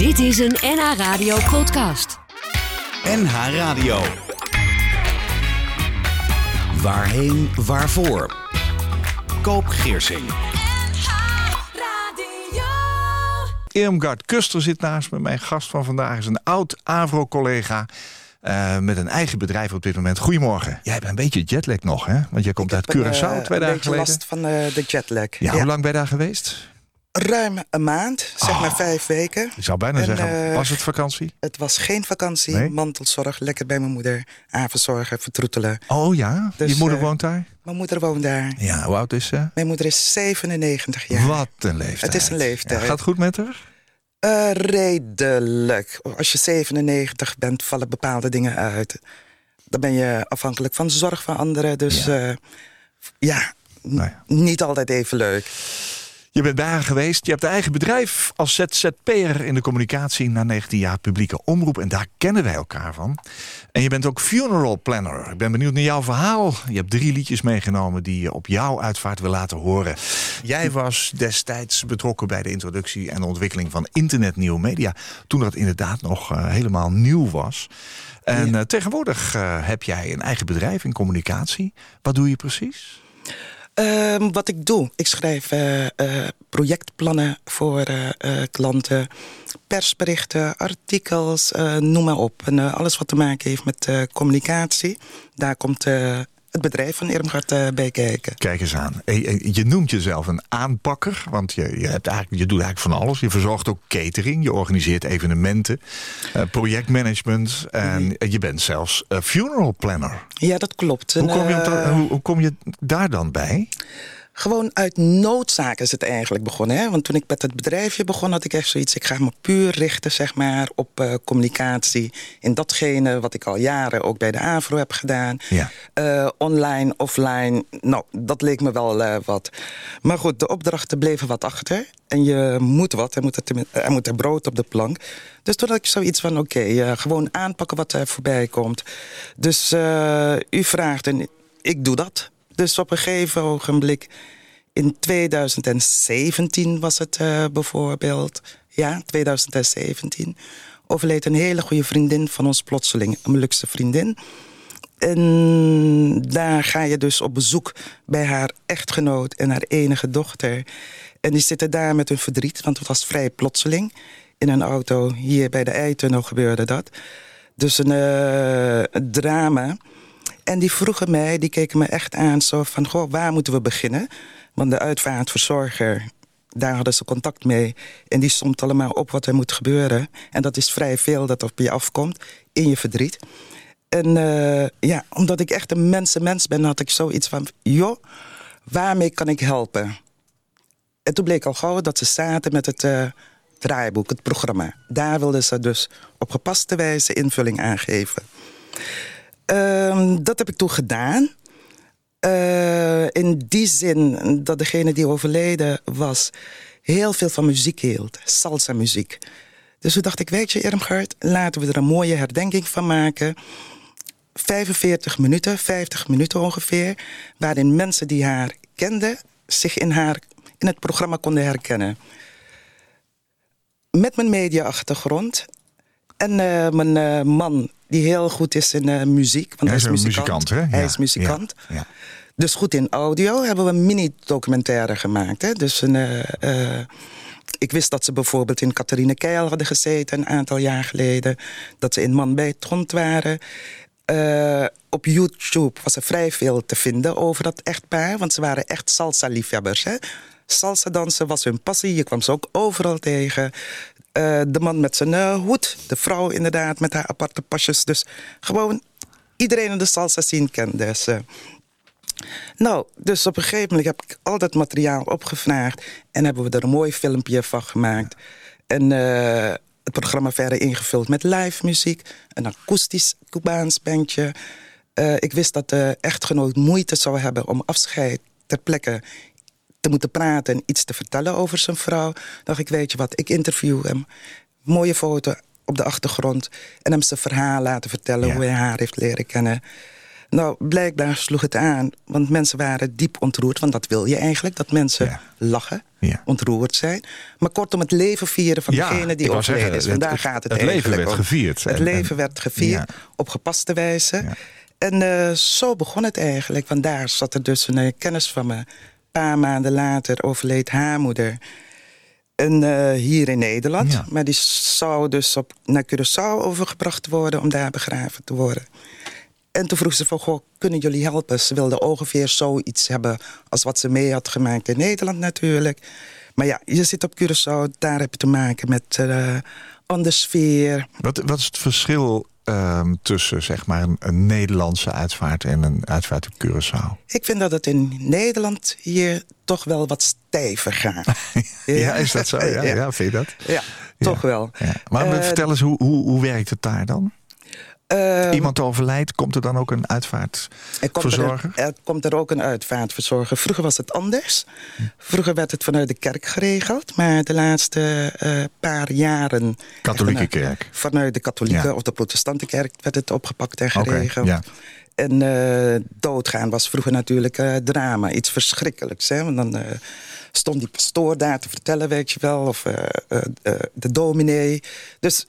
Dit is een NH Radio podcast. NH Radio. Waarheen, waarvoor? Koop Geersing. Irmgard Kuster zit naast me. Mijn gast van vandaag is een oud Avro-collega. eh, met een eigen bedrijf op dit moment. Goedemorgen. Jij hebt een beetje jetlag nog, hè? Want jij komt uit Ik heb een, Curaçao eh, twee een dagen beetje geleden. last van eh, de jetlag. Ja, hoe lang ben je daar geweest? Ruim een maand, zeg maar vijf weken. Ik zou bijna En, zeggen, eh, was het vakantie? Het was geen vakantie, Nee? mantelzorg, lekker bij mijn moeder. Avondzorgen, vertroetelen. Oh ja? dus, Je moeder eh, woont daar? Mijn moeder woont daar. Ja, hoe oud is ze? Mijn moeder is 97 jaar. Wat een leeftijd. Het is een leeftijd. Ja, gaat het goed met haar? Eh, redelijk. Als je 97 bent, vallen bepaalde dingen uit. Dan ben je afhankelijk van de zorg van anderen. Dus Ja. ja, Nou ja. niet altijd even leuk. Je bent bij haar geweest. Je hebt een eigen bedrijf als ZZP'er in de communicatie na 19 jaar publieke omroep. En daar kennen wij elkaar van. En je bent ook funeral planner. Ik ben benieuwd naar jouw verhaal. Je hebt drie liedjes meegenomen die je op jouw uitvaart wil laten horen. Jij was destijds betrokken bij de introductie en de ontwikkeling van internet nieuwe media. Toen dat inderdaad nog eh, helemaal nieuw was. En eh, tegenwoordig eh, heb jij een eigen bedrijf in communicatie. Wat doe je precies? Ehm, wat ik doe, ik schrijf eh, eh, projectplannen voor eh, klanten, persberichten, artikels, noem maar op. En alles wat te maken heeft met communicatie, daar komt het bedrijf van Irmgard eh, bij kijken. Kijk eens aan. Eh, eh, Je noemt jezelf een aanpakker. Want je, je, hebt eigenlijk, je doet eigenlijk van alles. Je verzorgt ook catering. Je organiseert evenementen. eh, projectmanagement. En je bent zelfs eh, funeral planner. Ja, dat klopt. Hoe kom, je eh, hoe kom je daar dan bij? Gewoon uit noodzaak is het eigenlijk begonnen. Hè? Want toen ik met het bedrijfje begon, had ik echt zoiets... ik ga me puur richten zeg maar, op eh, communicatie. In datgene wat ik al jaren ook bij de AVRO heb gedaan. Ja. Eh, online, offline. Nou, dat leek me wel eh, wat. Maar goed, de opdrachten bleven wat achter. En je moet wat, er moet er, er moet er brood op de plank. Dus toen had ik zoiets van, oké, gewoon aanpakken wat er voorbij komt. Dus u vraagt en ik doe dat. Dus op een gegeven ogenblik, in 2017 was het eh, bijvoorbeeld... Ja, 2017 overleed een hele goede vriendin van ons plotseling. Een luxe vriendin. En daar ga je dus op bezoek bij haar echtgenoot en haar enige dochter. En die zitten daar met hun verdriet, want het was vrij plotseling. In een auto, hier bij de Eitunnel gebeurde dat. Dus een, eh, drama. En die vroegen mij, die keken me echt aan, zo van, goh, waar moeten we beginnen? Want de uitvaartverzorger, daar hadden ze contact mee. En die somt allemaal op wat er moet gebeuren. En dat is vrij veel dat op je afkomt, in je verdriet. En eh, ja, omdat ik echt een mensenmens ben, had ik zoiets van... joh, waarmee kan ik helpen? En toen bleek al gauw dat ze zaten met het eh, draaiboek, het programma. Daar wilden ze dus op gepaste wijze invulling aangeven. Ehm, dat heb ik toen gedaan. Eh, in die zin dat degene die overleden was... heel veel van muziek hield, salsa-muziek. Dus toen dacht ik, weet je Irmgard... laten we er een mooie herdenking van maken... 45 minuten, 50 minuten ongeveer... waarin mensen die haar kenden zich in, haar, in het programma konden herkennen. Met mijn media-achtergrond en eh, mijn eh, man die heel goed is in eh, muziek. Want Hij hij is een muzikant. muzikant, hè? Hij Ja, is muzikant. ja, ja. Dus goed in audio hebben we een mini-documentaire gemaakt. Hè? Dus een, eh, eh, ik wist dat ze bijvoorbeeld in Catharine Keil hadden gezeten... een aantal jaar geleden. Dat ze in Man bij het Grond waren. Op YouTube was er vrij veel te vinden over dat echtpaar. Want ze waren echt salsa-liefhebbers. Salsa dansen was hun passie. Je kwam ze ook overal tegen. Eh, de man met zijn eh, hoed. De vrouw inderdaad met haar aparte pasjes. Dus gewoon iedereen in de salsa scene kende ze. Nou, dus op een gegeven moment heb ik al dat materiaal opgevraagd... en hebben we er een mooi filmpje van gemaakt. En eh, het programma verder ingevuld met live muziek... een akoestisch Cubaans bandje. Eh, ik wist dat de echtgenoot moeite zou hebben om afscheid ter plekke te moeten praten... en iets te vertellen over zijn vrouw. dacht ik, weet je wat, ik interview hem. Mooie foto op de achtergrond. En hem zijn verhaal laten vertellen Ja. hoe hij haar heeft leren kennen. Nou, blijkbaar sloeg het aan, want mensen waren diep ontroerd. Want dat wil je eigenlijk, dat mensen Ja. lachen, Ja. ontroerd zijn. Maar kortom, het leven vieren van degene die overleden zeggen, is. Want het- daar het- gaat het, het leven werd om. gevierd. Het En- leven en- werd gevierd op gepaste wijze. En eh, zo begon het eigenlijk. Want daar zat er dus een eh, kennis van me. Paar maanden later overleed haar moeder. En, eh, hier in Nederland. Ja. Maar die zou dus op, naar Curaçao overgebracht worden om daar begraven te worden. En toen vroeg ze van, goh, kunnen jullie helpen? Ze wilde ongeveer zoiets hebben als wat ze mee had gemaakt in Nederland natuurlijk. Maar ja, je zit op Curaçao, daar heb je te maken met eh andere sfeer. Wat, wat is het verschil ehm, tussen zeg maar, een, een Nederlandse uitvaart en een uitvaart op Curaçao? Ik vind dat het in Nederland hier toch wel wat stijver gaat. Ja, is dat zo? Ja, Ja. ja. vind je dat? Ja, toch wel. Ja. Maar Eh, vertel eens, hoe, hoe, hoe werkt het daar dan? Ehm, Iemand overlijdt, komt er dan ook een uitvaartverzorger? Er komt, er, komt er ook een uitvaartverzorger. Vroeger was het anders. Vroeger werd het vanuit de kerk geregeld. Maar de laatste eh, paar jaren... Katholieke vanuit- kerk. Vanuit de katholieke Ja. of de protestante kerk werd het opgepakt en geregeld. ja. En eh, doodgaan was vroeger natuurlijk eh, drama. Iets verschrikkelijks. Hè? Want dan eh, stond die pastoor daar te vertellen, weet je wel. Of de dominee. Dus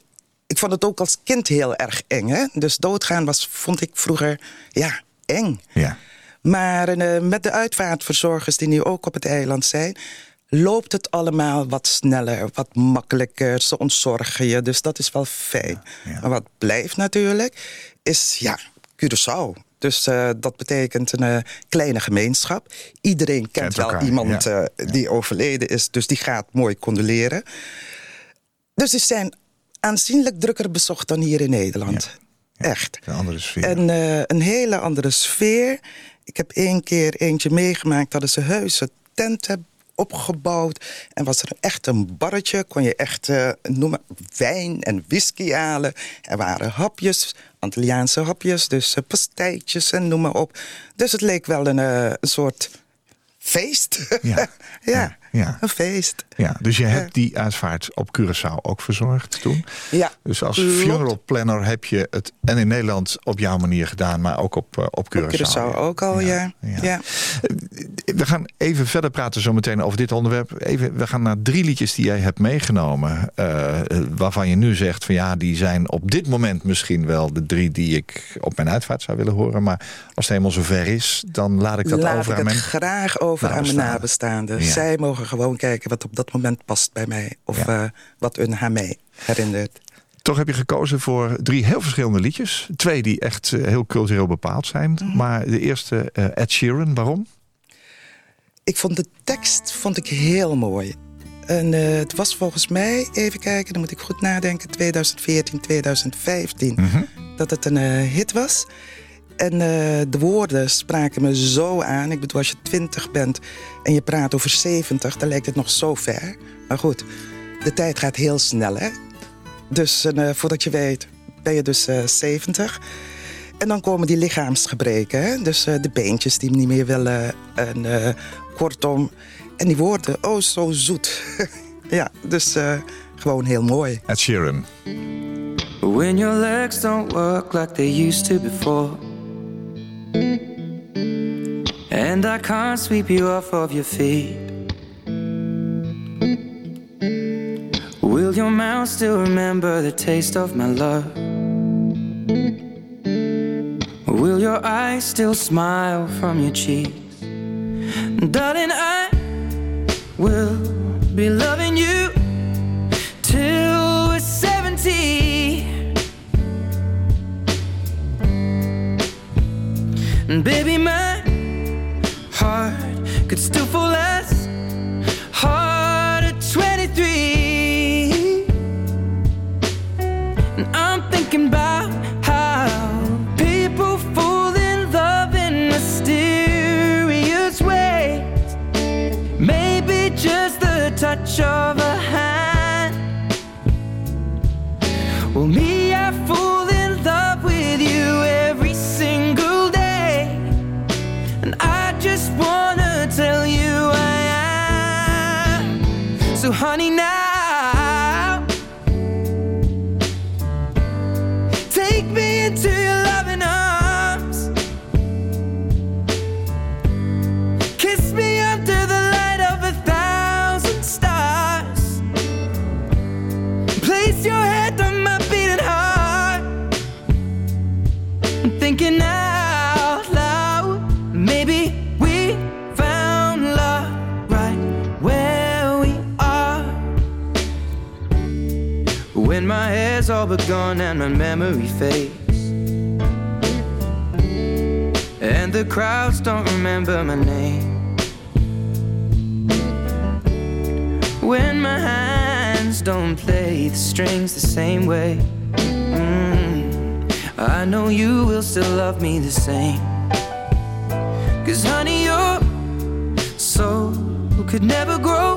ik vond het ook als kind heel erg eng. Hè? Dus doodgaan was, vond ik vroeger, ja, eng. Ja. Maar eh, met de uitvaartverzorgers die nu ook op het eiland zijn... loopt het allemaal wat sneller, wat makkelijker. Ze ontzorgen je, dus dat is wel fijn. Ja, ja. Maar wat blijft natuurlijk, is ja, Curaçao. Dus eh, dat betekent een eh, kleine gemeenschap. Iedereen kent, wel iemand ja. die overleden is, dus die gaat mooi condoleren. Dus die zijn aanzienlijk drukker bezocht dan hier in Nederland. Echt. Een andere sfeer. En eh, een hele andere sfeer. Ik heb één keer eentje meegemaakt... hadden ze huizen, tenten opgebouwd. En was er echt een barretje. Kon je echt eh, noemen, wijn en whisky halen. Er waren hapjes, Antilliaanse hapjes. Dus uh, pastijtjes en noem maar op. Dus het leek wel een, uh, een soort feest. Ja. ja, Ja, ja. een feest. Ja, dus je hebt die uitvaart op Curaçao ook verzorgd toen. Ja, Dus als funeral planner heb je het en in Nederland op jouw manier gedaan, maar ook op, uh, op Curaçao. Op Curaçao ook al, ja. ja. ja. We gaan even verder praten zo meteen over dit onderwerp. Even, we gaan naar drie liedjes die jij hebt meegenomen. Uh, waarvan je nu zegt van ja, die zijn op dit moment misschien wel de drie die ik op mijn uitvaart zou willen horen. Maar als het helemaal zover is, dan laat ik dat laat over ik aan het mijn graag over aan mijn nabestaanden. Ja. Zij mogen gewoon kijken wat op dat moment past bij mij. Of ja. uh, wat hun haar mij herinnert. Toch heb je gekozen voor drie heel verschillende liedjes. Twee die echt uh, heel cultureel bepaald zijn. Mhm. Mm -hmm. Maar de eerste, uh, Ed Sheeran, waarom? Ik vond de tekst vond ik heel mooi. En uh, het was volgens mij, even kijken, dan moet ik goed nadenken... 2014, 2015, mm -hmm. dat het een uh, hit was. En uh, de woorden spraken me zo aan. Ik bedoel, als je 20 bent en je praat over 70, dan lijkt het nog zo ver. Maar goed, de tijd gaat heel snel, hè? Dus uh, voordat je weet, ben je dus uh, 70. En dan komen die lichaamsgebreken, hè? Dus uh, de beentjes die niet meer willen. En uh, kortom, en die woorden, oh zo zoet. ja, dus uh, gewoon heel mooi. Ed Sheeran. When your legs don't work like they used to before And I can't sweep you off of your feet Will your mouth still remember the taste of my love? Will your eyes still smile from your cheeks? Darling, I will be loving you till we're 70 And baby, my heart could still fall as hard at 23. And I'm thinking about how people fall in love in mysterious ways. Maybe just the touch of a hand. Well, me, and memory fades. And the crowds don't remember my name. When my hands don't play the strings the same way. Mm, I know you will still love me the same. Cause honey, your soul could never grow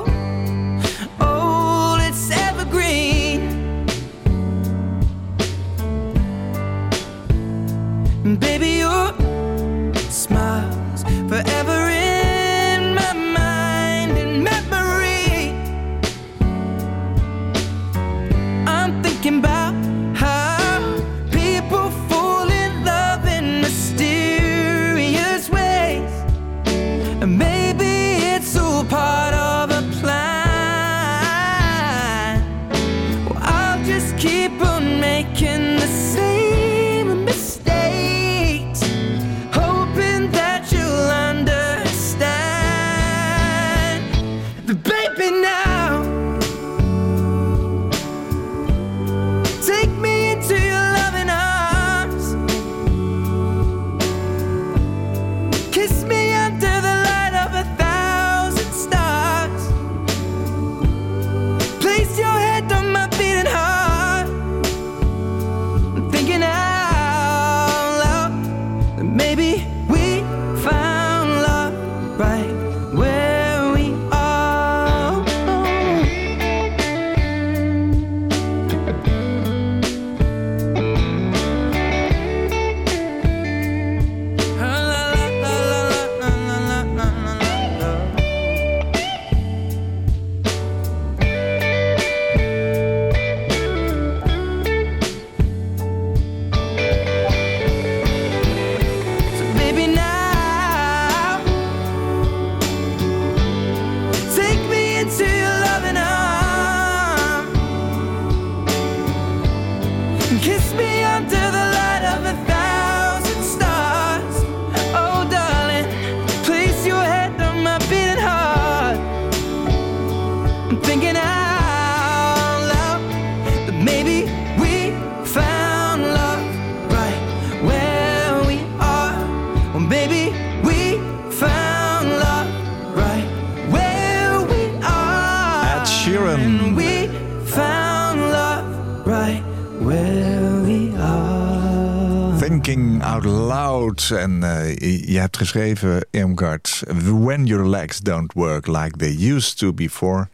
je- hebt geschreven, Irmgard... When your legs don't work like they used to before...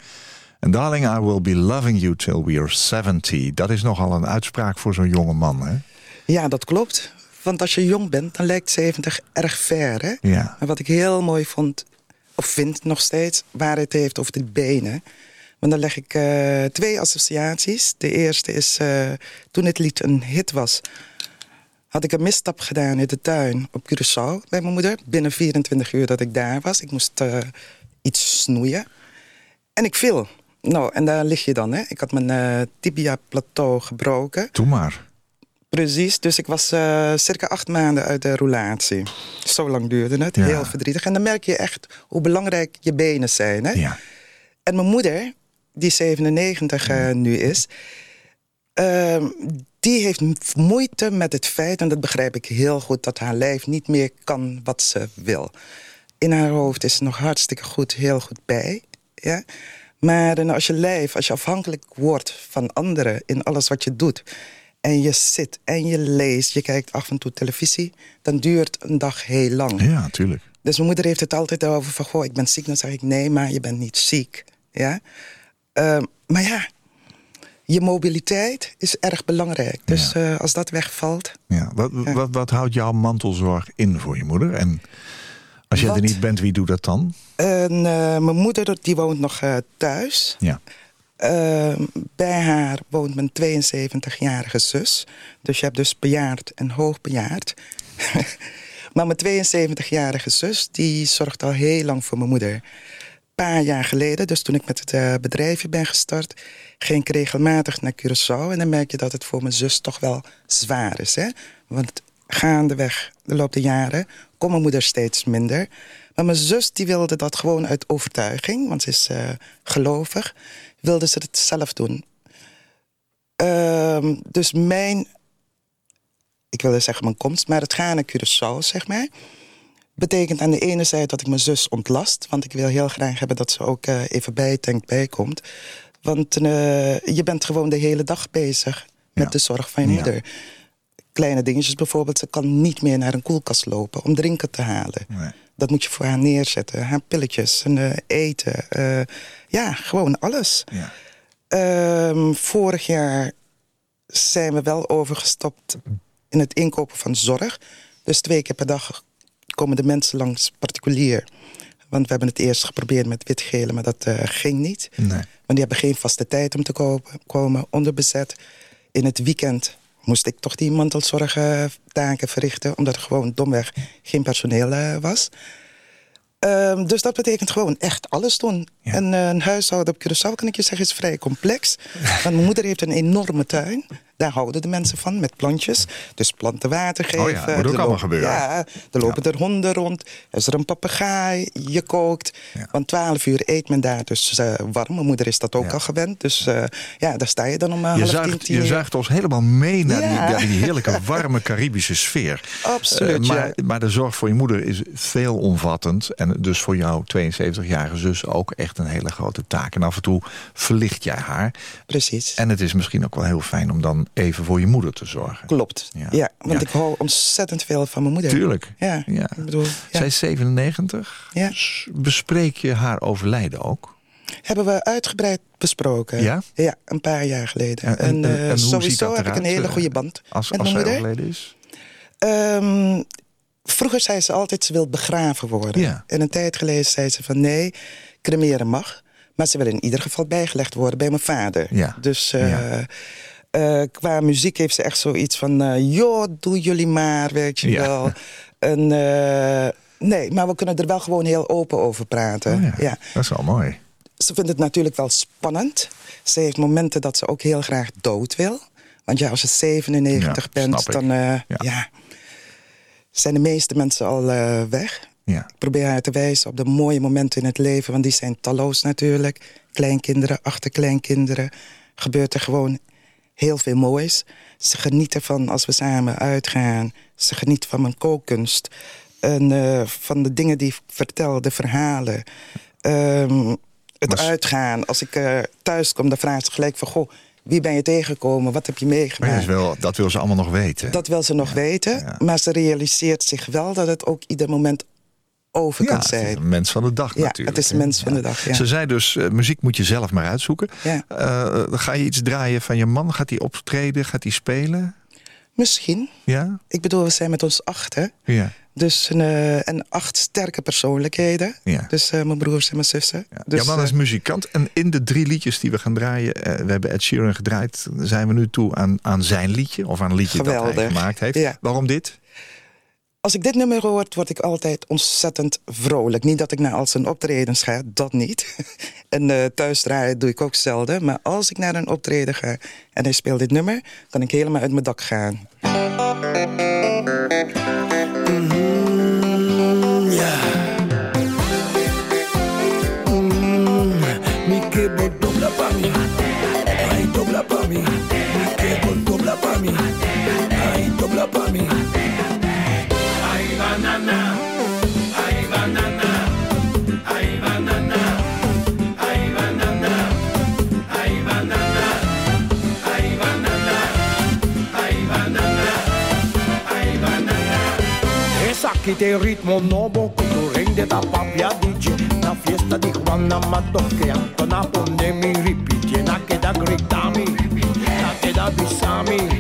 And darling, I will be loving you till we are 70. Dat is nogal een uitspraak voor zo'n jonge man, hè? Ja, dat klopt. Want als je jong bent, dan lijkt 70 erg ver. Hè? Ja. En wat ik heel mooi vond, of vind nog steeds, waar het heeft over de benen. Want dan leg ik eh, twee associaties. De eerste is, eh, toen het lied een hit was... had ik een misstap gedaan in de tuin op Curaçao bij mijn moeder. Binnen 24 uur dat ik daar was. Ik moest eh, iets snoeien. En ik viel. Nou, en daar lig je dan. Hè? Ik had mijn eh, tibia-plateau gebroken. Doe maar. Precies, dus ik was eh, circa acht maanden uit de roulatie. Zo lang duurde het, Ja. heel verdrietig. En dan merk je echt hoe belangrijk je benen zijn. Hè? Ja. En mijn moeder, die 97 eh, nu is... ehm, die heeft moeite met het feit, en dat begrijp ik heel goed... dat haar lijf niet meer kan wat ze wil. In haar hoofd is ze nog hartstikke goed, heel goed bij. Ja? Maar dan als je lijf, als je afhankelijk wordt van anderen... in alles wat je doet... en je zit en je leest, je kijkt af en toe televisie... dan duurt een dag heel lang. Ja, natuurlijk. Dus mijn moeder heeft het altijd over van... Goh, ik ben ziek. Dan zeg ik, nee, maar je bent niet ziek. Ja? Ehm, maar ja, je mobiliteit is erg belangrijk. Dus Ja. eh, als dat wegvalt... Ja. Wat, wat, wat houdt jouw mantelzorg in voor je moeder? En als je er niet bent, wie doet dat dan? En, eh, mijn moeder die woont nog eh, thuis. Ja. Bij haar woont mijn 72-jarige zus. Dus je hebt dus bejaard en hoogbejaard. maar mijn 72-jarige zus die zorgt al heel lang voor mijn moeder. Paar jaar geleden, dus toen ik met het eh, bedrijfje ben gestart... ging ik regelmatig naar Curaçao. En dan merk je dat het voor mijn zus toch wel zwaar is. Hè? Want gaandeweg, de loop der jaren, komt mijn moeder steeds minder. Maar mijn zus die wilde dat gewoon uit overtuiging, want ze is eh, gelovig, wilde ze het zelf doen. Ehm, dus mijn, ik wilde zeggen mijn komst, maar het gaan naar Curaçao, zeg maar. Betekent aan de ene zijde dat ik mijn zus ontlast. Want ik wil heel graag hebben dat ze ook eh, even bijtankt bijkomt. Want eh, je bent gewoon de hele dag bezig met Ja. de zorg van je Ja. moeder. Kleine dingetjes bijvoorbeeld, ze kan niet meer naar een koelkast lopen om drinken te halen. Nee. Dat moet je voor haar neerzetten. Haar pilletjes, en, eh, eten. ja, gewoon alles. Ja. Ehm, vorig jaar zijn we wel overgestapt in het inkopen van zorg. Dus twee keer per dag komen de mensen langs particulier. Want we hebben het eerst geprobeerd met witgele, maar dat eh, ging niet. Nee. Want die hebben geen vaste tijd om te kopen, komen, onderbezet. In het weekend moest ik toch die mantelzorgtaken verrichten... omdat er gewoon domweg geen personeel eh, was. Ehm, dus dat betekent gewoon echt alles doen. Ja. En eh, een huishouden op Curaçao, kan ik je zeggen, is vrij complex. Want mijn moeder heeft een enorme tuin. Daar houden de mensen van, met plantjes. Dus planten water geven. Oh ja, moet ook allemaal gebeuren. Ja, er lopen er honden rond. Is er een papegaai, je kookt. Ja. Want 12 uur eet men daar dus eh, warm. Mijn moeder is dat ook al gewend. Dus eh, ja, daar sta je dan om Je half tien, je zuigt ons helemaal mee naar, die, Ja. naar die heerlijke warme Caribische sfeer. Absoluut, Eh, maar, ja. maar de zorg voor je moeder is veelomvattend. En dus voor jouw 72-jarige zus ook echt een hele grote taak. En af en toe verlicht jij haar. Precies. En het is misschien ook wel heel fijn om dan even voor je moeder te zorgen. Klopt. Ja. Ja, want Ja. ik hou ontzettend veel van mijn moeder. Tuurlijk. Ja, Ja. ik bedoel, ja. Zij is 97. Ja. Bespreek je haar overlijden ook? hebben we uitgebreid besproken. Ja? Ja, een paar jaar geleden. En- En, en- en- eh, sowieso heb ik een hele eh, goede band Als, met als mijn zij moeder. overleden is? Ehm, vroeger zei ze altijd, ze wil begraven worden. Ja. En een tijd geleden zei ze van nee, cremeren mag. Maar ze wil in ieder geval bijgelegd worden bij mijn vader. Ja. Dus eh, Ja. Eh, qua muziek heeft ze echt zoiets van... eh joh, doe jullie maar, weet je Ja. wel. En, eh, nee, maar we kunnen er wel gewoon heel open over praten. Oh ja, ja. Dat is wel mooi. Ze vindt het natuurlijk wel spannend. Ze heeft momenten dat ze ook heel graag dood wil. Want ja, als je 97 Ja, snap bent, dan Ja. zijn de meeste mensen al weg. Ja. Ik probeer haar te wijzen op de mooie momenten in het leven... want die zijn talloos natuurlijk. Kleinkinderen, achterkleinkinderen. Gebeurt er gewoon heel veel moois. Ze geniet ervan als we samen uitgaan. Ze geniet van mijn kookkunst. En eh, van de dingen die ik vertel, de verhalen. Ehm, het Maar uitgaan. Als ik eh, thuis kom, dan vraagt ze gelijk van... Goh, wie ben je tegengekomen? Wat heb je Maar meegemaakt? dat, is wel, dat wil ze allemaal nog weten. Dat wil ze nog weten. ja. Maar ze realiseert zich wel dat het ook ieder moment over ja, kan is zijn. een mens van de dag Ja, natuurlijk. het is een hè. mens van de dag, ja. Ze zei dus, eh, muziek moet je zelf maar uitzoeken. Ja. Eh, ga je iets draaien van je man? Gaat hij optreden? Gaat hij spelen? Misschien. Ja? Ik bedoel, we zijn met ons achten. Ja. Dus een, eh, en acht sterke persoonlijkheden. Ja. Dus mijn broers en mijn zussen. Ja. Dus, is muzikant. En in de drie liedjes die we gaan draaien... we hebben Ed Sheeran gedraaid... zijn we nu toe aan, aan zijn liedje. Of aan een liedje dat hij gemaakt heeft. Ja. Waarom dit? Als ik dit nummer hoor, word ik altijd ontzettend vrolijk. Niet dat ik naar al zijn optredens ga, dat niet. en eh, thuis draaien doe ik ook zelden. Maar als ik naar een optreden ga en hij speelt dit nummer... kan ik helemaal uit mijn dak gaan. Mettiti il ritmo nuovo che tu rende da papia dici La fiesta di Juan amato che Juana Madoche Antona Ponemi Ripitiena che da gritami La che da bissami.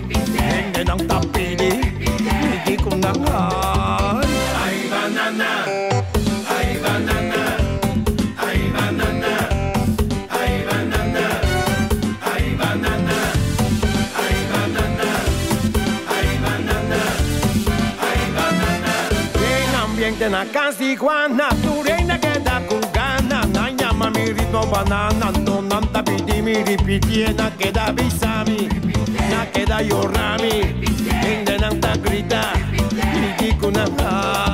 las iguanas, tureina que da cungana, naña mami ritmo banana, no nanta piti miri piti, na queda bisami, na queda yorrami, indenanta grita, piti kunanta.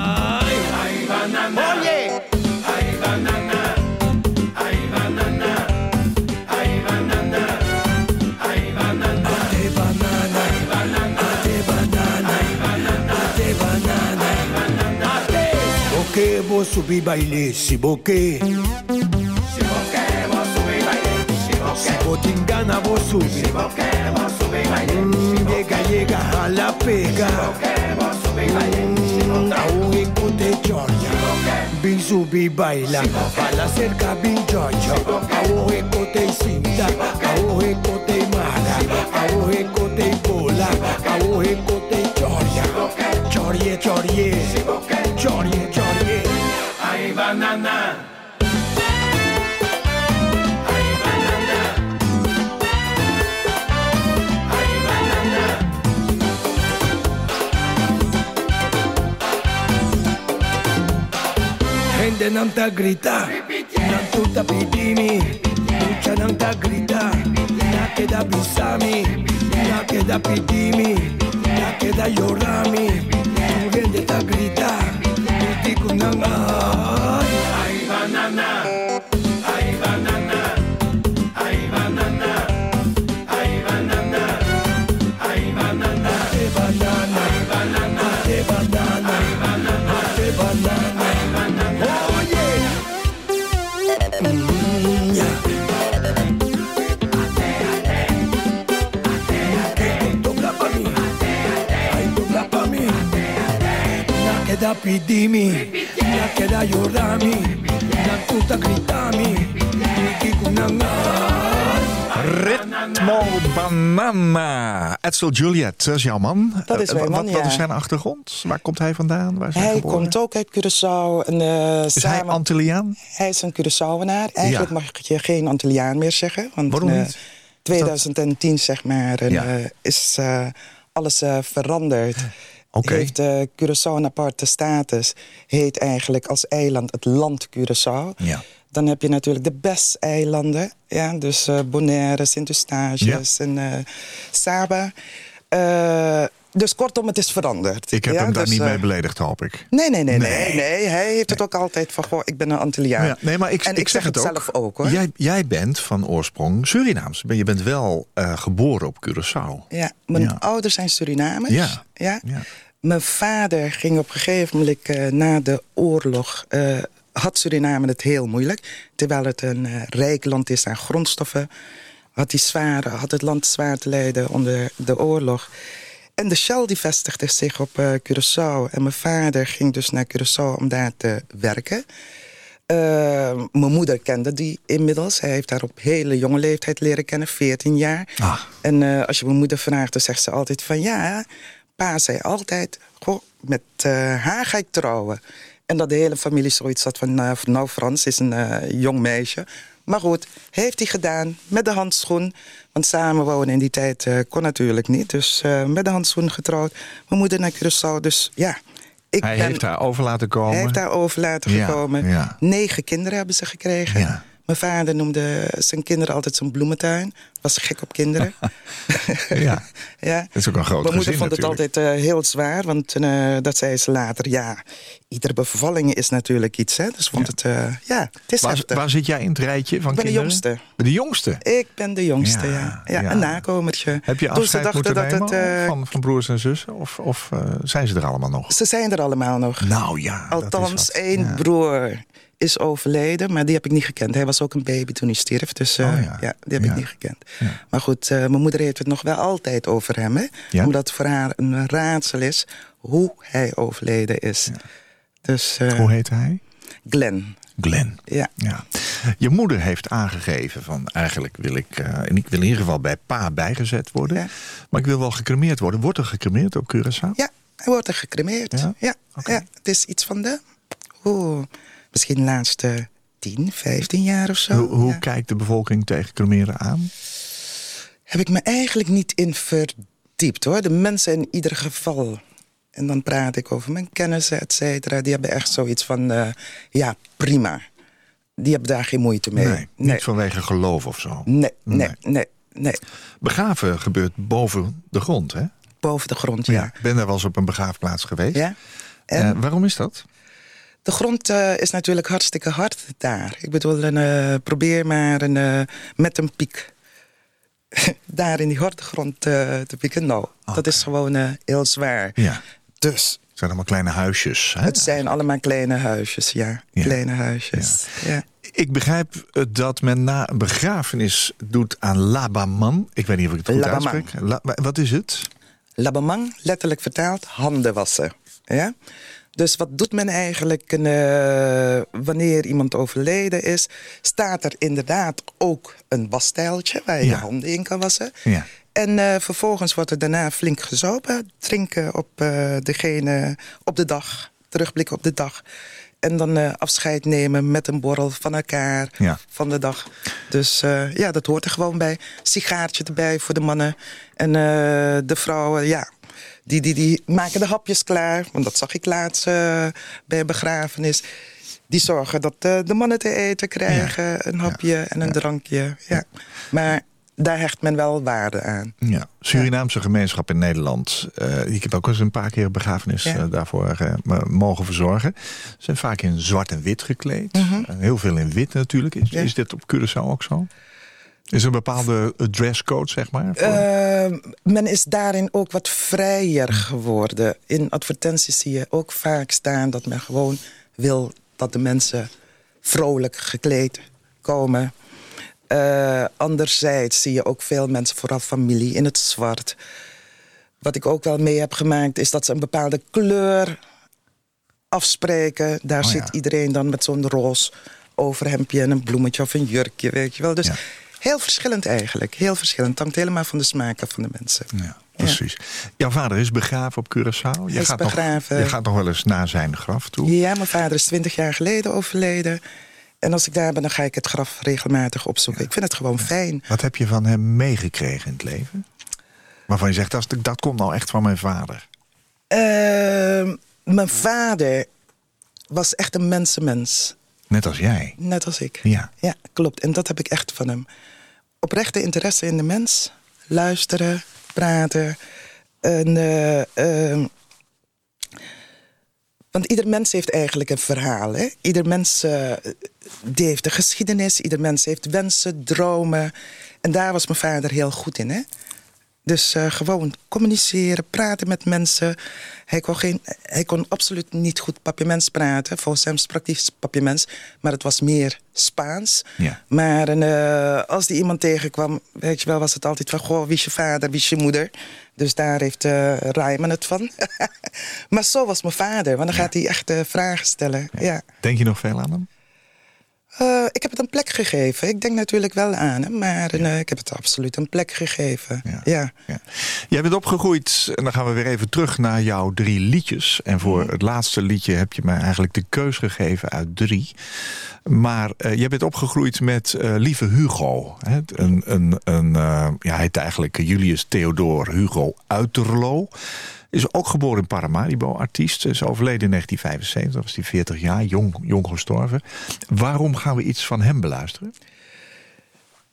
subí bailé, si boqué. Si boqué, vos subí bailé, si boqué. Si botingana, vos subí. Si boqué, vos subí bailé. Mm, llega, llega a la pega. Si boqué, vos subí bailé, mm, si boqué. Aún escuté Georgia. Si boqué. Vi subí baila, si boqué. Para cerca vi Georgia. Si boqué. Aún escuté cinta, aún escuté mala, aún escuté bola, aún escuté Georgia. Georgia, Georgia. Georgia, Georgia. banana. gente não tá grita. Não tu tá pedindo Lucha não tá grita. Na queda pisami Na queda pedimi Na queda llorami Tu gente tá grita. Critico não ah nah, not. Queda pidimi, na tuta gritami, Niki. Ritmo Banana. Edsel Juliet, dat is jouw man. Dat is Eh, mijn wat, man, Wat ja. is zijn achtergrond? Waar komt hij vandaan? Waar is hij, komt ook uit Curaçao. En, eh, Is hij Antilliaan? hij is een Curaçaoenaar. Eigenlijk Ja. mag je geen Antilliaan meer zeggen. Want Waarom eh, niet? 2010 zeg maar en, Ja. eh, is eh, alles eh, veranderd. Oké. Heeft eh, Curaçao een aparte status. Heet eigenlijk als eiland het land Curaçao. Ja. Dan heb je natuurlijk de BES-eilanden. Ja, dus eh, Bonaire, Sint-Eustatius en eh, Saba. Eh, dus kortom, het is veranderd. Ik heb ja, hem daar dus, niet eh, mee beledigd, hoop ik. Nee, nee, nee, Nee. nee. nee. Hij heeft het ook altijd van, goh, ik ben een Antilliaan. Ja, nee, maar ik, en ik, zeg het ook. zelf ook, hoor. Jij, jij bent van oorsprong Surinaams. Je bent wel eh, geboren op Curaçao. Ja, mijn Ja. ouders zijn Surinamers. Ja. Ja. Mijn vader ging op een gegeven moment eh, na de oorlog... eh, had Suriname het heel moeilijk. Terwijl het een eh, rijk land is aan grondstoffen... Had, die zware, had het land zwaar te lijden onder de oorlog. En de Shell die vestigde zich op eh, Curaçao. En mijn vader ging dus naar Curaçao om daar te werken. Eh, mijn moeder kende die inmiddels. Hij heeft haar op hele jonge leeftijd leren kennen, 14 jaar. Ah. En eh, als je mijn moeder vraagt, dan zegt ze altijd van... ja, pa zei altijd, goh, met haar ga ik trouwen. En dat de hele familie zoiets had van... nou, Frans is een jong meisje. Maar goed, heeft hij gedaan met de handschoen. Want samenwonen in die tijd eh, kon natuurlijk niet. Dus eh, met de handschoen getrouwd. Mijn moeder naar Curaçao, dus ja... Ik Hij ben- heeft daar over laten komen. hij heeft daar over laten Ja, ja. Negen kinderen hebben ze gekregen. Ja. Mijn vader noemde zijn kinderen altijd zijn bloementuin. Was gek op kinderen. Ja. ja. Dat is ook een groot Mijn moeder gezin vond het altijd eh, heel zwaar. Want eh, dat zei ze later. Ja, iedere bevalling is natuurlijk iets. Hè? Dus vond het, eh, ja, het is Waar, waar zit jij in het rijtje van Ik ben de kinderen? jongste. De jongste? Ik ben de jongste, Ja, ja. ja, ja. Een nakomertje. Heb je afscheid dachten moeten dat nemen het, van, van broers en zussen? Of, of zijn ze er allemaal nog? Ze zijn er allemaal nog. Nou ja, Althans, één Ja. broer is overleden, maar die heb ik niet gekend. Hij was ook een baby toen hij stierf, dus eh, Oh ja. ja. die heb Ja. ik niet gekend. Ja. Maar goed, eh, mijn moeder heeft het nog wel altijd over hem. Hè? Omdat het voor haar een raadsel is hoe hij overleden is. Dus eh, Hoe heet hij? Glenn, Glenn. ja. Ja. Je moeder heeft aangegeven van eigenlijk wil ik, en ik wil in ieder geval bij pa bijgezet worden. Maar ik wil wel gecremeerd worden. Wordt er gecremeerd op Curaçao? Ja, hij wordt er gecremeerd. Ja? Oké. ja, het is iets van de, oeh, misschien de laatste 10, 15 jaar of zo. Hoe, hoe Ja. kijkt de bevolking tegen cremeren aan? heb ik me eigenlijk niet in verdiept hoor. De mensen in ieder geval. En dan praat ik over mijn kennissen, et cetera. Die hebben echt zoiets van, eh, ja, prima. Die hebben daar geen moeite mee. Nee, niet vanwege geloof of zo. nee, nee, Nee. nee, nee. Begraven gebeurt boven de grond, hè? Boven de grond, ja. Ik ben daar wel eens op een begraafplaats geweest. ja? En Eh, waarom is dat? De grond eh, is natuurlijk hartstikke hard daar. Ik bedoel, een, eh, probeer maar een, eh, met een piek daar in die harde grond te pieken. Nou, dat is gewoon heel zwaar. Ja. Dus Het zijn allemaal kleine huisjes. Hè? Het zijn allemaal kleine huisjes, ja. Ja. Kleine huisjes. Ja. Ik begrijp dat men na een begrafenis doet aan Labaman. Ik weet niet of ik het goed Labaman. uitspreek. La- wat is het? Labamang, letterlijk vertaald, handen wassen. Ja? Dus wat doet men eigenlijk eh, wanneer iemand overleden is? Staat er inderdaad ook een wasstijltje waar je Ja. je handen in kan wassen. Ja. En eh, vervolgens wordt er daarna flink gezopen. Drinken op, eh, degene, op de dag. Terugblikken op de dag. En dan afscheid nemen met een borrel van elkaar Ja. van de dag. Dus ja, dat hoort er gewoon bij. Sigaartje erbij voor de mannen. En de vrouwen, ja, die, die, die maken de hapjes klaar. Want dat zag ik laatst eh, bij een begrafenis. Die zorgen dat eh, de mannen te eten krijgen. Een hapje en een drankje. Ja. Maar daar hecht men wel waarde aan. Ja, Surinaamse gemeenschap in Nederland. Eh, ik heb ook eens een paar keer begrafenis Ja. eh, daarvoor mogen verzorgen. Ze zijn vaak in zwart en wit gekleed. En heel veel in wit natuurlijk. Is, Mhm. Ja. is dit op Curaçao ook zo? Is er een bepaalde dresscode, zeg maar? voor- Eh, men is daarin ook wat vrijer geworden. In advertenties zie je ook vaak staan dat men gewoon wil dat de mensen vrolijk gekleed komen. Eh, anderzijds zie je ook veel mensen, vooral familie, in het zwart. Wat ik ook wel mee heb gemaakt is dat ze een bepaalde kleur afspreken. Daar Oh ja. zit iedereen dan met zo'n roze overhemdje en een bloemetje of een jurkje, weet je wel. Dus Ja. Heel verschillend eigenlijk. Heel verschillend. Het hangt helemaal van de smaken van de mensen. ja, precies. Jouw vader is begraven op Curaçao. Je gaat begraven. Nog, je gaat nog wel eens naar zijn graf toe. Ja, mijn vader is twintig jaar geleden overleden. En als ik daar ben, dan ga ik het graf regelmatig opzoeken. Ik vind het gewoon fijn. Wat heb je van hem meegekregen in het leven? Waarvan je zegt, dat, dat komt nou echt van mijn vader. Ehm, mijn vader was echt een mensenmens. Net als jij. Net als ik. Ja. Ja, klopt. En dat heb ik echt van hem. Oprechte interesse in de mens. Luisteren, praten. En, eh, ehm, want ieder mens heeft eigenlijk een verhaal. Hè? Ieder mens eh, heeft een geschiedenis. Ieder mens heeft wensen, dromen. En daar was mijn vader heel goed in. Hè? Dus eh, gewoon communiceren, praten met mensen. Hij kon, geen, hij kon absoluut niet goed papiaments praten. Volgens hem sprak hij papiaments, maar het was meer Spaans. Ja. Maar eh, als die iemand tegenkwam, weet je wel, was het altijd van... goh, wie is je vader, wie is je moeder? Dus daar heeft uh, Rijman het van. maar zo was mijn vader, want dan gaat hij echt uh, vragen stellen. Ja. Denk je nog veel aan hem? Uh, ik heb het een plek gegeven. Ik denk natuurlijk wel aan hem, maar ja. uh, ik heb het absoluut een plek gegeven. Ja. ja. Ja. Jij bent opgegroeid, en dan gaan we weer even terug naar jouw drie liedjes. En voor mm. het laatste liedje heb je mij eigenlijk de keus gegeven uit drie. Maar uh, jij bent opgegroeid met Lieve Hugo. Hè? Een, een, een, ja, hij heet eigenlijk Julius Theodor Hugo Uiterlo. Is ook geboren in Paramaribo, artiest. Is overleden in 1975, was hij 40 jaar, jong, jong gestorven. Waarom gaan we iets van hem beluisteren?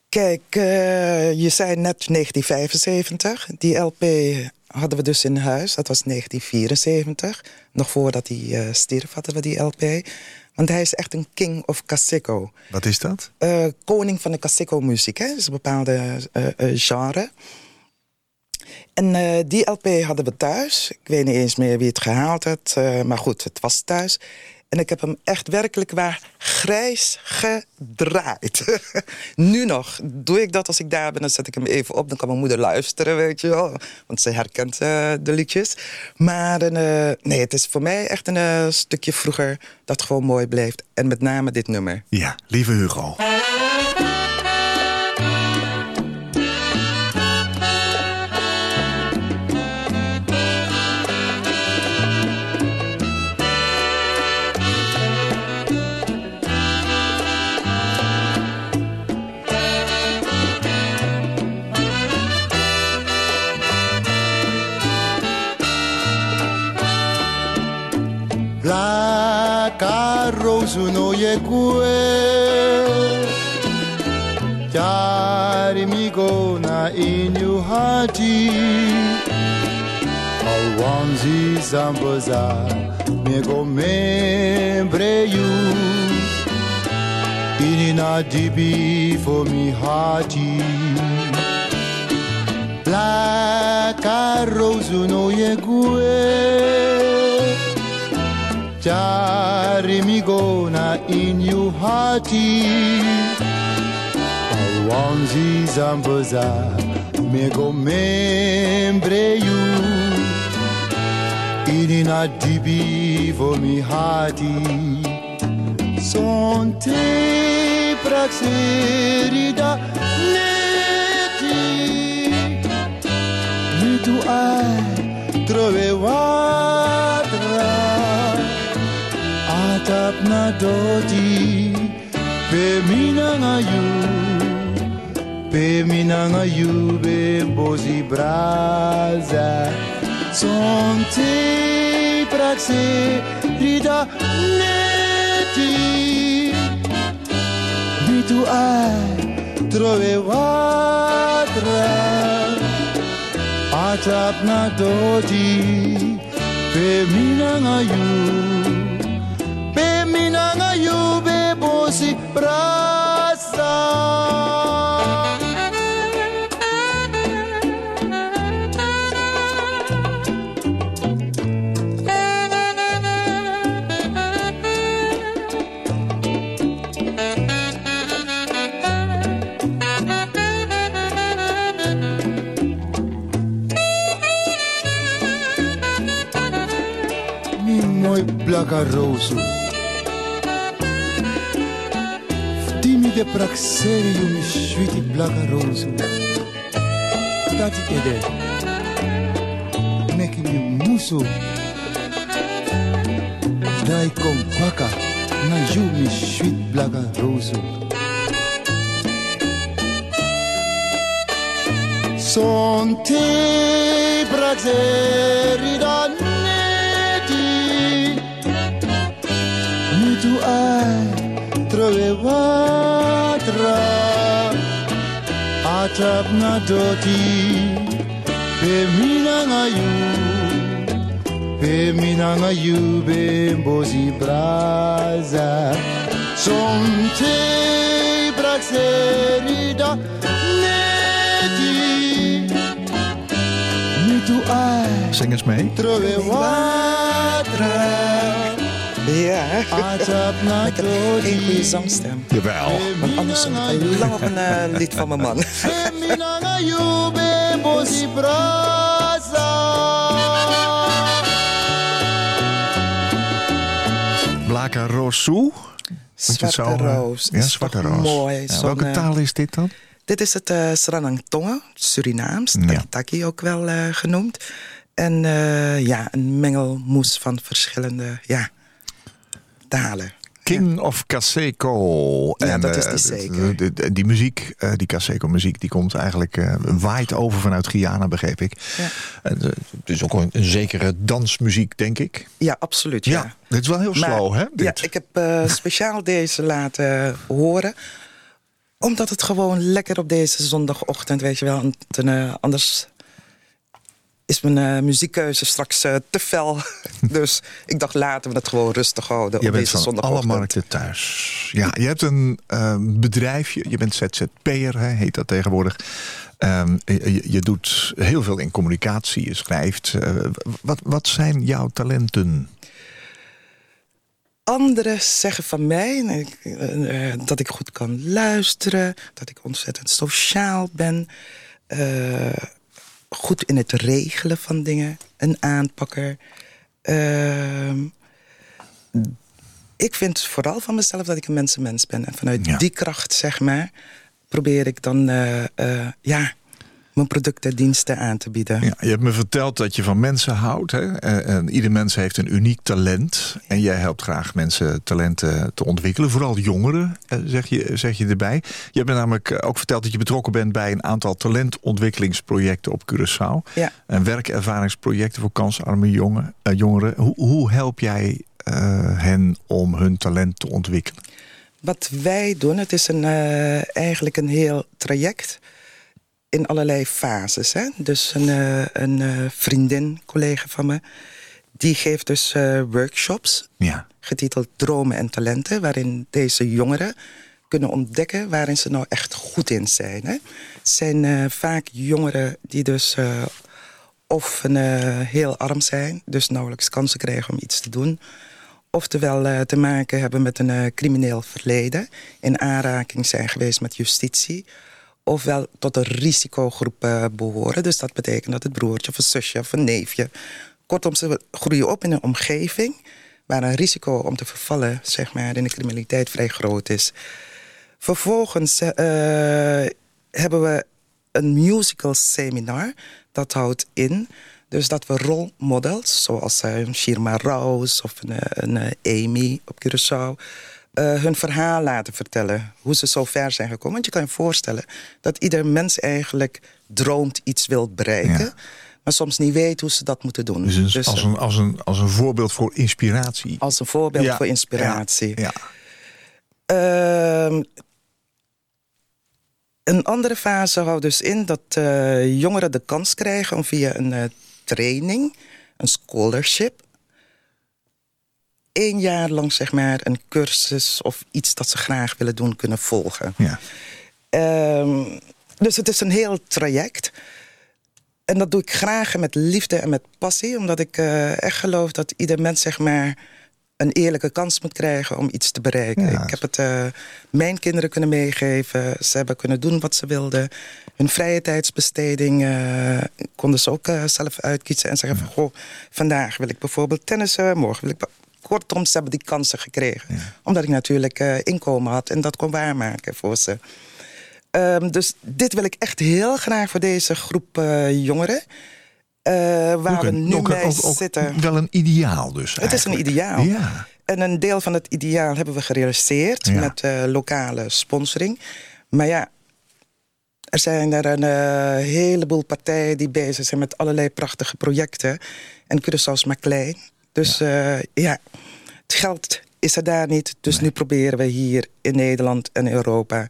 Kijk, uh, je zei net 1975. Die LP hadden we dus in huis. Dat was 1974. Nog voordat hij uh, stierf hadden we die LP. Want hij is echt een king of Casico. Wat is dat? Uh, koning van de Casico-muziek. Dat is een bepaalde genre. En uh, die LP hadden we thuis. Ik weet niet eens meer wie het gehaald had. Uh, maar goed, het was thuis. En ik heb hem echt werkelijk waar grijs gedraaid. nu nog doe ik dat als ik daar ben. Dan zet ik hem even op. Dan kan mijn moeder luisteren, weet je wel. Want ze herkent uh, de liedjes. Maar nee, het is voor mij echt een stukje vroeger... dat gewoon mooi bleef. En met name dit nummer. Ja, lieve Hugo. Ζουνό γεκουέ Chiari mi gona inyu hati Awanzi zambaza mi go membre you Inina dibi for mi hati La Chari mi gona in you Yuhati Awanzi Zamboza Mego Membreyu Inina Dibi son te Praxerida Neti. Mitu Ai Trovewai atap na dodi pe minanga you pe minanga you be bozi braza. Sonte praxe rida neti. Mi tu ai trove watra atap na dodi pe minanga you pe minanga you be bosi brasa mi mooi de mi sviti blaga rozum. Tati ede, neki mi musu, dai kompaka, na ju mi svit blaga rozum. Son te praxeri da neti, mi tu ai trovevai. Atap na doti Pe minanga yu. Pe minanga yu be mbozi braza. Sonte praxeri da neti Mi tu ai. Zing eens mee. Ja, ik heb geen goede zangstem. Jawel. Want anders zong ik al lang op een eh, lied van mijn man. Blaka Rosu. Zwarte zo, eh, roos. Ja, zwarte roos. Mooi. Ja, zo'n, welke eh, taal is dit dan? Dit is het uh, Sranang Tonga, Surinaams, Ja. Taki ook wel genoemd. En eh, ja, een mengelmoes van verschillende ja, King of Kaseko. Ja, dat is eh, die zeker. die muziek, eh, die Kaseko muziek, die komt eigenlijk eh waait over vanuit Guyana, begreep ik. Ja. En, het is ook een, een zekere dansmuziek, denk ik. Ja, absoluut. Ja. dit is wel heel Maar- slow, hè? Dit. Ja, ik heb speciaal deze laten horen. Omdat het gewoon lekker op deze zondagochtend, weet je wel. eh, anders is mijn eh, muziekkeuze straks eh, te fel. dus ik dacht, laten we het gewoon rustig houden Je op bent deze van alle markten thuis. Ja, je hebt een eh, bedrijfje. Je bent ZZP'er, heet dat tegenwoordig. Ehm, je, je doet heel veel in communicatie. Je schrijft. Wat, wat zijn jouw talenten? Anderen zeggen van mij dat ik goed kan luisteren, dat ik ontzettend sociaal ben, goed in het regelen van dingen, een aanpakker. Ehm, ik vind vooral van mezelf dat ik een mensenmens ben. En vanuit Ja. die kracht, zeg maar, probeer ik dan eh, eh, ja, mijn producten en diensten aan te bieden. Ja, je hebt me verteld dat je van mensen houdt. Hè? En, en ieder mens heeft een uniek talent. En jij helpt graag mensen talenten te ontwikkelen. Vooral jongeren, eh, zeg je, zeg je erbij. Je hebt me namelijk ook verteld dat je betrokken bent... bij een aantal talentontwikkelingsprojecten op Curaçao. Ja. En werkervaringsprojecten voor kansarme jongen, eh, jongeren. Hoe, hoe help jij eh, hen om hun talent te ontwikkelen? Wat wij doen, het is een, eh, eigenlijk een heel traject in allerlei fases. Hè? Dus een, eh, een eh, vriendin, collega van me, die geeft dus eh, workshops Ja. getiteld Dromen en Talenten, waarin deze jongeren kunnen ontdekken waarin ze nou echt goed in zijn. Hè? Het zijn vaak jongeren die dus of een, heel arm zijn, dus nauwelijks kansen krijgen om iets te doen, Oftewel eh, te maken hebben met een crimineel verleden. In aanraking zijn geweest met justitie. Ofwel tot een risicogroep eh, behoren. Dus dat betekent dat het broertje of een zusje of een neefje... Kortom, ze groeien op in een omgeving... waar een risico om te vervallen zeg maar, in de criminaliteit vrij groot is. Vervolgens eh, hebben we een musical seminar. Dat houdt in dus dat we rolmodels, zoals een Shirma Rouse of een, een Amy op Curaçao... eh, hun verhaal laten vertellen, hoe ze zo ver zijn gekomen. Want je kan je voorstellen dat ieder mens eigenlijk droomt iets wil bereiken... Ja. maar soms niet weet hoe ze dat moeten doen. Dus, Dus, als, eh, een, als, een, als een voorbeeld voor inspiratie. als een voorbeeld Ja, voor inspiratie. Ja, Ehm, een andere fase houdt dus in dat eh, jongeren de kans krijgen om via een training, een scholarship, één jaar lang zeg maar een cursus of iets dat ze graag willen doen kunnen volgen. ja. Ehm, dus het is een heel traject. En dat doe ik graag en met liefde en met passie. Omdat ik eh, echt geloof dat ieder mens zeg maar, een eerlijke kans moet krijgen om iets te bereiken. Ja. Ik heb het eh, mijn kinderen kunnen meegeven. Ze hebben kunnen doen wat ze wilden. Hun vrije tijdsbesteding eh, konden ze ook zelf uitkiezen. En zeggen van, goh, vandaag wil ik bijvoorbeeld tennissen. Morgen wil ik... Kortom, ze hebben die kansen gekregen. Omdat ik natuurlijk eh, inkomen had en dat kon waarmaken voor ze. Ehm, dus dit wil ik echt heel graag voor deze groep eh, jongeren. eh, waar Ook we een- nu ook een- mee ook- ook zitten. Wel een ideaal dus Het is een ideaal. Ja. En een deel van het ideaal hebben we gerealiseerd Ja. met lokale sponsoring. Maar ja, er zijn er een heleboel partijen die bezig zijn met allerlei prachtige projecten. En Curaçao is maar klein. Dus ja, ja het geld is er daar niet. Dus nu proberen we hier in Nederland en Europa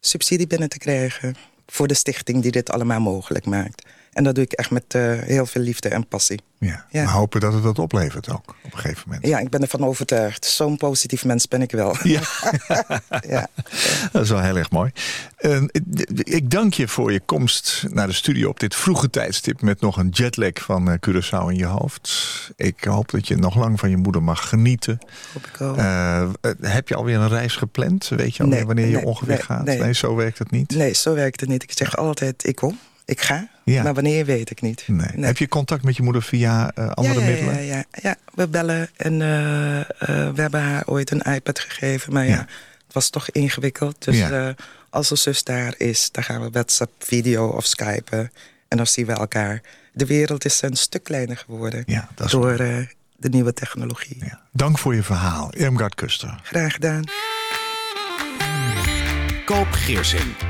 subsidie binnen te krijgen. Voor de stichting die dit allemaal mogelijk maakt. En dat doe ik echt met eh, heel veel liefde en passie. Ja. Ja. We hopen dat het dat oplevert ook op een gegeven moment. Ja, ik ben ervan overtuigd. Zo'n positief mens ben ik wel. Ja. ja. Dat is wel heel erg mooi. En ik- dank je voor je komst naar de studio op dit vroege tijdstip... met nog een jetlag van eh, Curaçao in je hoofd. Ik hoop dat je nog lang van je moeder mag genieten. Hoop ik ook. Eh, heb je alweer een reis gepland? Weet je alweer Nee, wanneer je ongeveer nee, gaat? nee. zo werkt het niet. Nee, zo werkt het niet. Ik zeg altijd, ik kom, ik ga. Ja. Maar wanneer weet ik niet. Nee. Heb je contact met je moeder via eh, andere ja, ja, middelen? Ja, ja, ja, we bellen en eh, eh, we hebben haar ooit een iPad gegeven. Maar ja, Ja. het was toch ingewikkeld. Dus Ja. eh, als de zus daar is, dan gaan we WhatsApp, video of Skypen. En dan zien we elkaar. De wereld is een stuk kleiner geworden Ja, dat is door eh, de nieuwe technologie. Ja. Dank voor je verhaal, Irmgard Kuster. Graag gedaan. Koop Geersing.